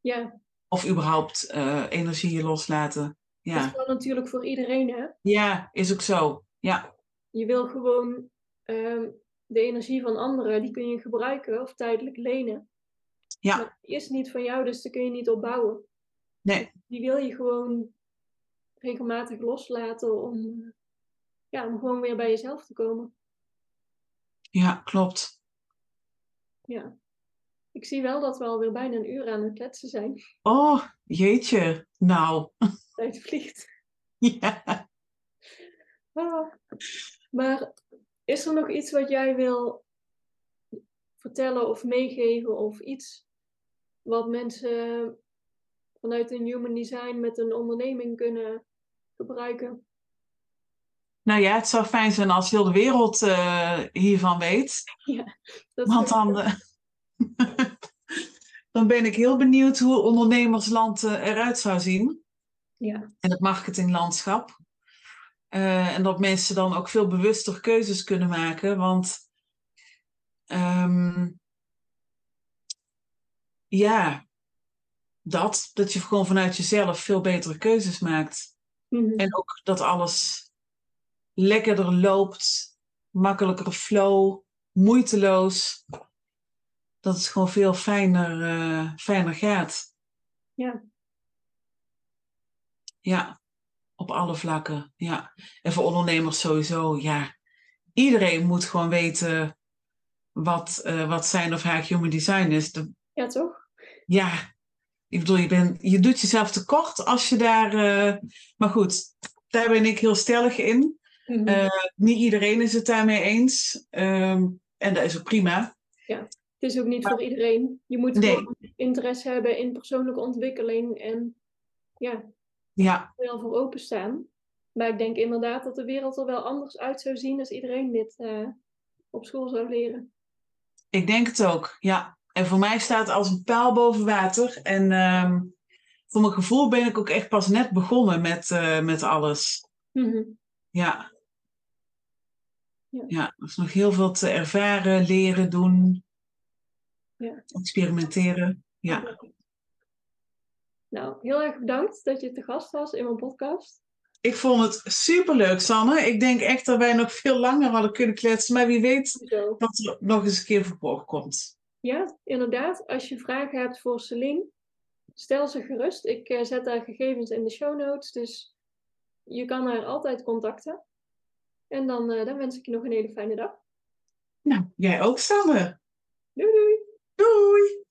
Ja, of überhaupt eh, energieën loslaten. dat Ja. geldt natuurlijk voor iedereen, hè. ja, is ook zo. Ja, Je wil gewoon ehm, de energie van anderen, die kun je gebruiken of tijdelijk lenen. Ja. Maar die is niet van jou, dus daar kun je niet opbouwen. nee, Die wil je gewoon regelmatig loslaten om, ja, om gewoon weer bij jezelf te komen. ja, klopt. Ja. Ik zie wel dat we alweer bijna een uur aan het kletsen zijn. Oh, jeetje. Nou, Tijd vliegt. ja. Ah. Maar is er nog iets wat jij wil vertellen of meegeven of iets wat mensen vanuit een human design met een onderneming kunnen gebruiken? Nou ja, het zou fijn zijn als heel de wereld eh, hiervan weet. Dat Want dan, eh, dan ben ik heel benieuwd hoe ondernemersland eh, eruit zou zien. Ja, En het marketinglandschap. En dat mensen dan ook veel bewuster keuzes kunnen maken. Want ehm, ja, dat, dat je gewoon vanuit jezelf veel betere keuzes maakt. Mhm. En ook dat alles lekkerder loopt, makkelijker flow, moeiteloos. Dat het gewoon veel fijner, eh, fijner gaat. Ja. Ja, op alle vlakken. Ja. En voor ondernemers sowieso, ja. Iedereen moet gewoon weten wat, eh, wat zijn of haar human design is. De- ja, toch? Ja, ik bedoel, je, bent, je doet jezelf tekort als je daar. eh, maar goed, daar ben ik heel stellig in. Mhm. Eh, niet iedereen is het daarmee eens. Ehm, en dat is ook prima. Het is ook niet voor iedereen. Je moet Nee. gewoon interesse hebben in persoonlijke ontwikkeling en ja, Ja, wel voor openstaan. Maar ik denk inderdaad dat de wereld er wel anders uit zou zien als iedereen dit eh, op school zou leren. ik denk het ook. Ja. En voor mij staat als een paal boven water. En ehm, voor mijn gevoel ben ik ook echt pas net begonnen met, eh, met alles. Mhm. Ja. Ja. Ja, er is nog heel veel te ervaren, leren, doen, Ja. experimenteren. Ja. Nou, heel erg bedankt dat je te gast was in mijn podcast. Ik vond het superleuk, Sanne. Ik denk echt dat wij nog veel langer hadden kunnen kletsen. Maar wie weet dat er nog eens een keer verborgen komt. Ja, inderdaad. Als je vragen hebt voor Celine, stel ze gerust. Ik eh, zet haar gegevens in de show notes, dus je kan haar altijd contacten. En dan, eh, dan wens ik je nog een hele fijne dag. Nou, jij ook, Sanne. Doei doei. Doei.